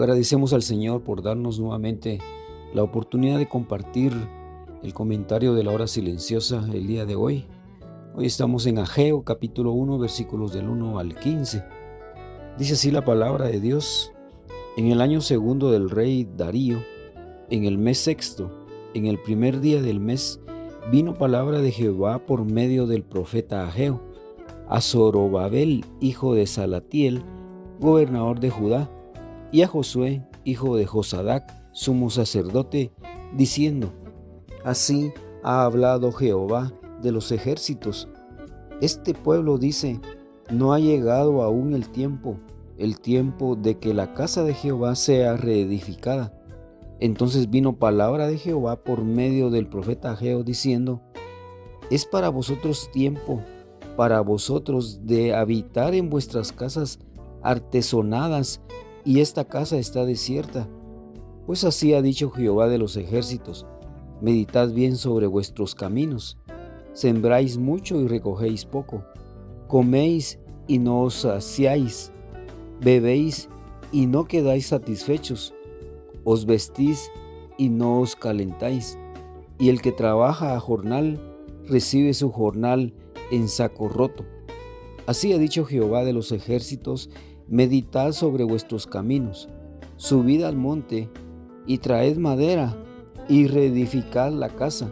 Agradecemos al Señor por darnos nuevamente la oportunidad de compartir el comentario de la hora silenciosa el día de hoy. Hoy estamos en Ageo capítulo 1 versículos del 1 al 15. Dice así la palabra de Dios. En el año segundo del rey Darío, en el mes sexto, en el primer día del mes, vino palabra de Jehová por medio del profeta Ageo, a Zorobabel, hijo de Salatiel, gobernador de Judá, y a Josué, hijo de Josadac, sumo sacerdote, diciendo, Así ha hablado Jehová de los ejércitos. Este pueblo dice, no ha llegado aún el tiempo, el tiempo de que la casa de Jehová sea reedificada. Entonces vino palabra de Jehová por medio del profeta Ageo diciendo, es para vosotros tiempo, para vosotros de habitar en vuestras casas artesonadas y esta casa está desierta. Pues así ha dicho Jehová de los ejércitos, meditad bien sobre vuestros caminos, sembráis mucho y recogéis poco, coméis y no os saciáis, bebéis y no quedáis satisfechos, os vestís y no os calentáis, y el que trabaja a jornal recibe su jornal en saco roto. Así ha dicho Jehová de los ejércitos, meditad sobre vuestros caminos, subid al monte y traed madera y reedificad la casa,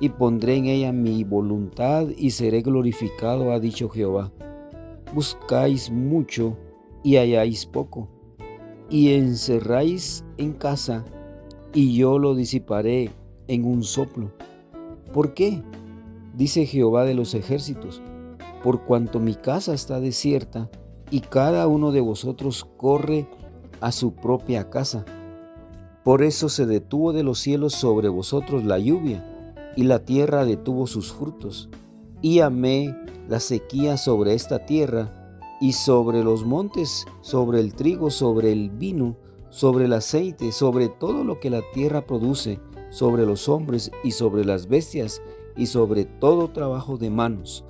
y pondré en ella mi voluntad y seré glorificado, ha dicho Jehová. Buscáis mucho y halláis poco, y encerráis en casa, y yo lo disiparé en un soplo. ¿Por qué? Dice Jehová de los ejércitos, por cuanto mi casa está desierta, y cada uno de vosotros corre a su propia casa. Por eso se detuvo de los cielos sobre vosotros la lluvia, y la tierra detuvo sus frutos. Y amé la sequía sobre esta tierra, y sobre los montes, sobre el trigo, sobre el vino, sobre el aceite, sobre todo lo que la tierra produce, sobre los hombres y sobre las bestias, y sobre todo trabajo de manos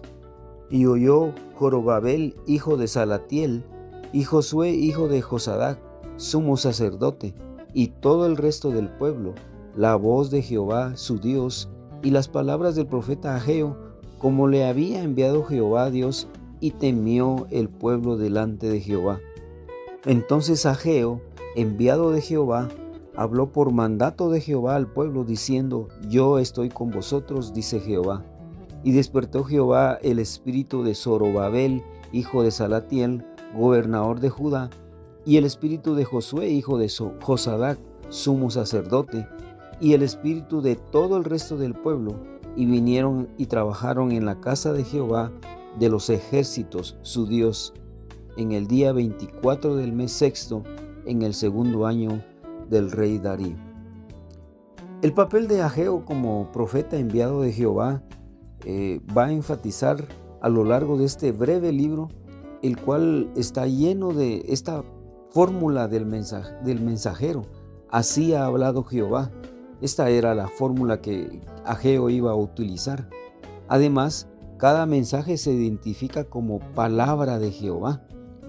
y oyó Jorobabel, hijo de Salatiel, y Josué, hijo de Josadac, sumo sacerdote, y todo el resto del pueblo, la voz de Jehová, su Dios, y las palabras del profeta Ageo, como le había enviado Jehová Dios, y temió el pueblo delante de Jehová. Entonces Ageo, enviado de Jehová, habló por mandato de Jehová al pueblo, diciendo, Yo estoy con vosotros, dice Jehová y despertó Jehová el espíritu de Zorobabel, hijo de Salatiel, gobernador de Judá, y el espíritu de Josué, hijo de Josadac, sumo sacerdote, y el espíritu de todo el resto del pueblo, y vinieron y trabajaron en la casa de Jehová de los ejércitos, su Dios, en el día 24 del mes sexto, en el segundo año del rey Darío. El papel de Ageo como profeta enviado de Jehová eh, va a enfatizar a lo largo de este breve libro, el cual está lleno de esta fórmula del, del mensajero. Así ha hablado Jehová. Esta era la fórmula que Ageo iba a utilizar. Además, cada mensaje se identifica como palabra de Jehová.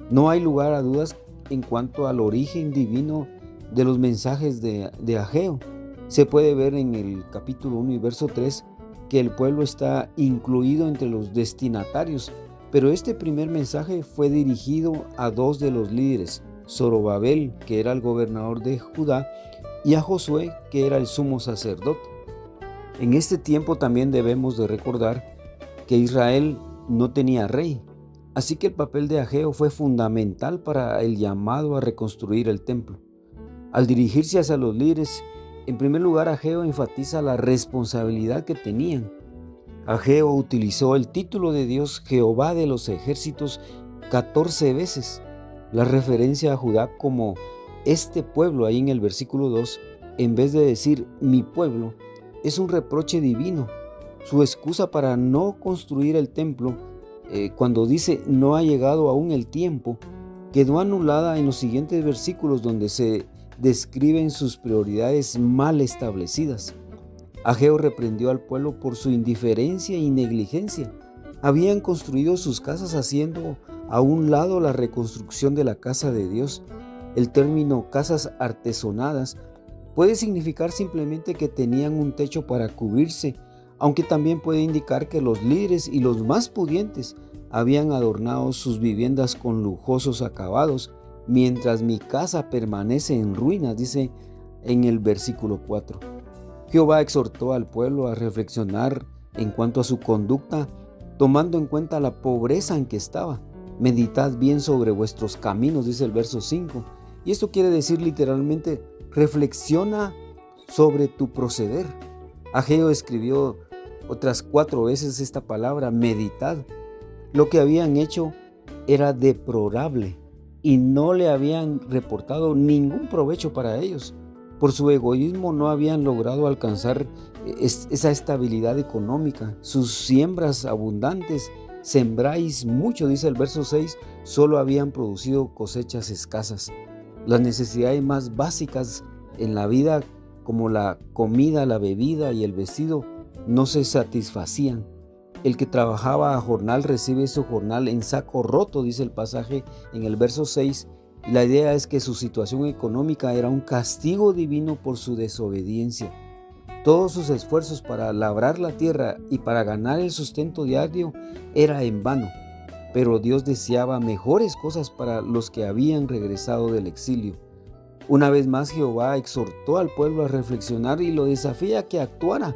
No hay lugar a dudas en cuanto al origen divino de los mensajes de, de Ageo. Se puede ver en el capítulo 1 y verso 3 que el pueblo está incluido entre los destinatarios, pero este primer mensaje fue dirigido a dos de los líderes, Zorobabel, que era el gobernador de Judá, y a Josué, que era el sumo sacerdote. En este tiempo también debemos de recordar que Israel no tenía rey, así que el papel de Ageo fue fundamental para el llamado a reconstruir el templo. Al dirigirse hacia los líderes, en primer lugar, Ageo enfatiza la responsabilidad que tenían. Ageo utilizó el título de Dios Jehová de los ejércitos 14 veces. La referencia a Judá como este pueblo ahí en el versículo 2, en vez de decir mi pueblo, es un reproche divino. Su excusa para no construir el templo, eh, cuando dice no ha llegado aún el tiempo, quedó anulada en los siguientes versículos donde se describen sus prioridades mal establecidas. Ageo reprendió al pueblo por su indiferencia y negligencia. Habían construido sus casas haciendo a un lado la reconstrucción de la casa de Dios. El término casas artesonadas puede significar simplemente que tenían un techo para cubrirse, aunque también puede indicar que los líderes y los más pudientes habían adornado sus viviendas con lujosos acabados, mientras mi casa permanece en ruinas, dice en el versículo 4. Jehová exhortó al pueblo a reflexionar en cuanto a su conducta, tomando en cuenta la pobreza en que estaba. Meditad bien sobre vuestros caminos, dice el verso 5. Y esto quiere decir literalmente, reflexiona sobre tu proceder. Ageo escribió otras cuatro veces esta palabra, meditad. Lo que habían hecho era deplorable y no le habían reportado ningún provecho para ellos. Por su egoísmo no habían logrado alcanzar esa estabilidad económica. Sus siembras abundantes, sembráis mucho, dice el verso 6, solo habían producido cosechas escasas. Las necesidades más básicas en la vida, como la comida, la bebida y el vestido, no se satisfacían. El que trabajaba a jornal recibe su jornal en saco roto, dice el pasaje en el verso 6, la idea es que su situación económica era un castigo divino por su desobediencia. Todos sus esfuerzos para labrar la tierra y para ganar el sustento diario era en vano, pero Dios deseaba mejores cosas para los que habían regresado del exilio. Una vez más Jehová exhortó al pueblo a reflexionar y lo desafía a que actuara.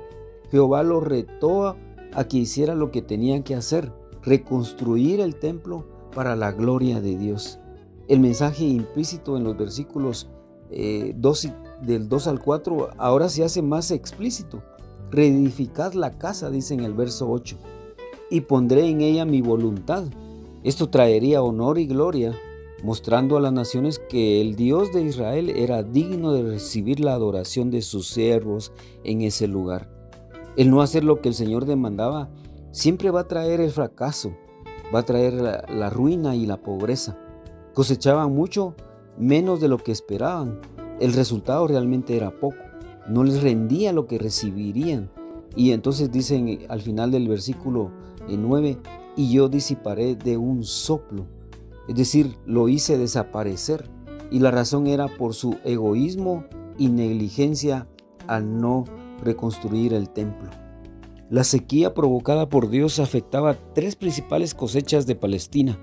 Jehová lo retó a que hiciera lo que tenían que hacer, reconstruir el templo para la gloria de Dios. El mensaje implícito en los versículos eh, del 2 al 4 ahora se hace más explícito. Reedificad la casa, dice en el verso 8, y pondré en ella mi voluntad. Esto traería honor y gloria, mostrando a las naciones que el Dios de Israel era digno de recibir la adoración de sus siervos en ese lugar. El no hacer lo que el Señor demandaba siempre va a traer el fracaso, va a traer la ruina y la pobreza. Cosechaban mucho menos de lo que esperaban. El resultado realmente era poco. No les rendía lo que recibirían. Y entonces dicen al final del versículo 9, eh, y yo disiparé de un soplo. Es decir, lo hice desaparecer. Y la razón era por su egoísmo y negligencia al no reconstruir el templo. La sequía provocada por Dios afectaba tres principales cosechas de Palestina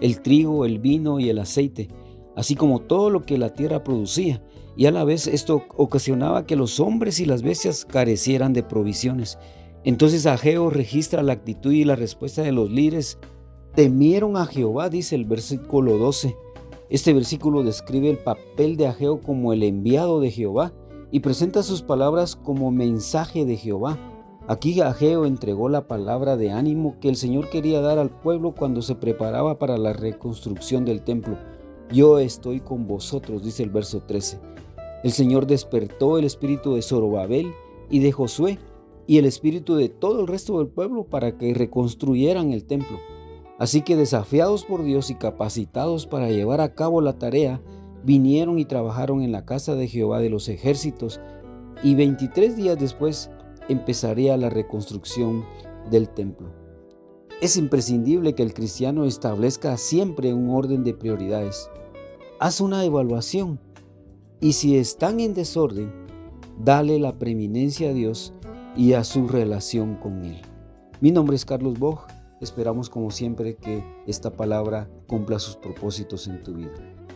el trigo, el vino y el aceite, así como todo lo que la tierra producía, y a la vez esto ocasionaba que los hombres y las bestias carecieran de provisiones. Entonces Ageo registra la actitud y la respuesta de los líderes. Temieron a Jehová, dice el versículo 12. Este versículo describe el papel de Ageo como el enviado de Jehová y presenta sus palabras como mensaje de Jehová. Aquí Ageo entregó la palabra de ánimo que el Señor quería dar al pueblo cuando se preparaba para la reconstrucción del templo. Yo estoy con vosotros, dice el verso 13. El Señor despertó el espíritu de Zorobabel y de Josué y el espíritu de todo el resto del pueblo para que reconstruyeran el templo. Así que desafiados por Dios y capacitados para llevar a cabo la tarea, vinieron y trabajaron en la casa de Jehová de los ejércitos, y 23 días después empezaría la reconstrucción del templo. Es imprescindible que el cristiano establezca siempre un orden de prioridades. Haz una evaluación y si están en desorden, dale la preeminencia a Dios y a su relación con Él. Mi nombre es Carlos Bog. Esperamos como siempre que esta palabra cumpla sus propósitos en tu vida.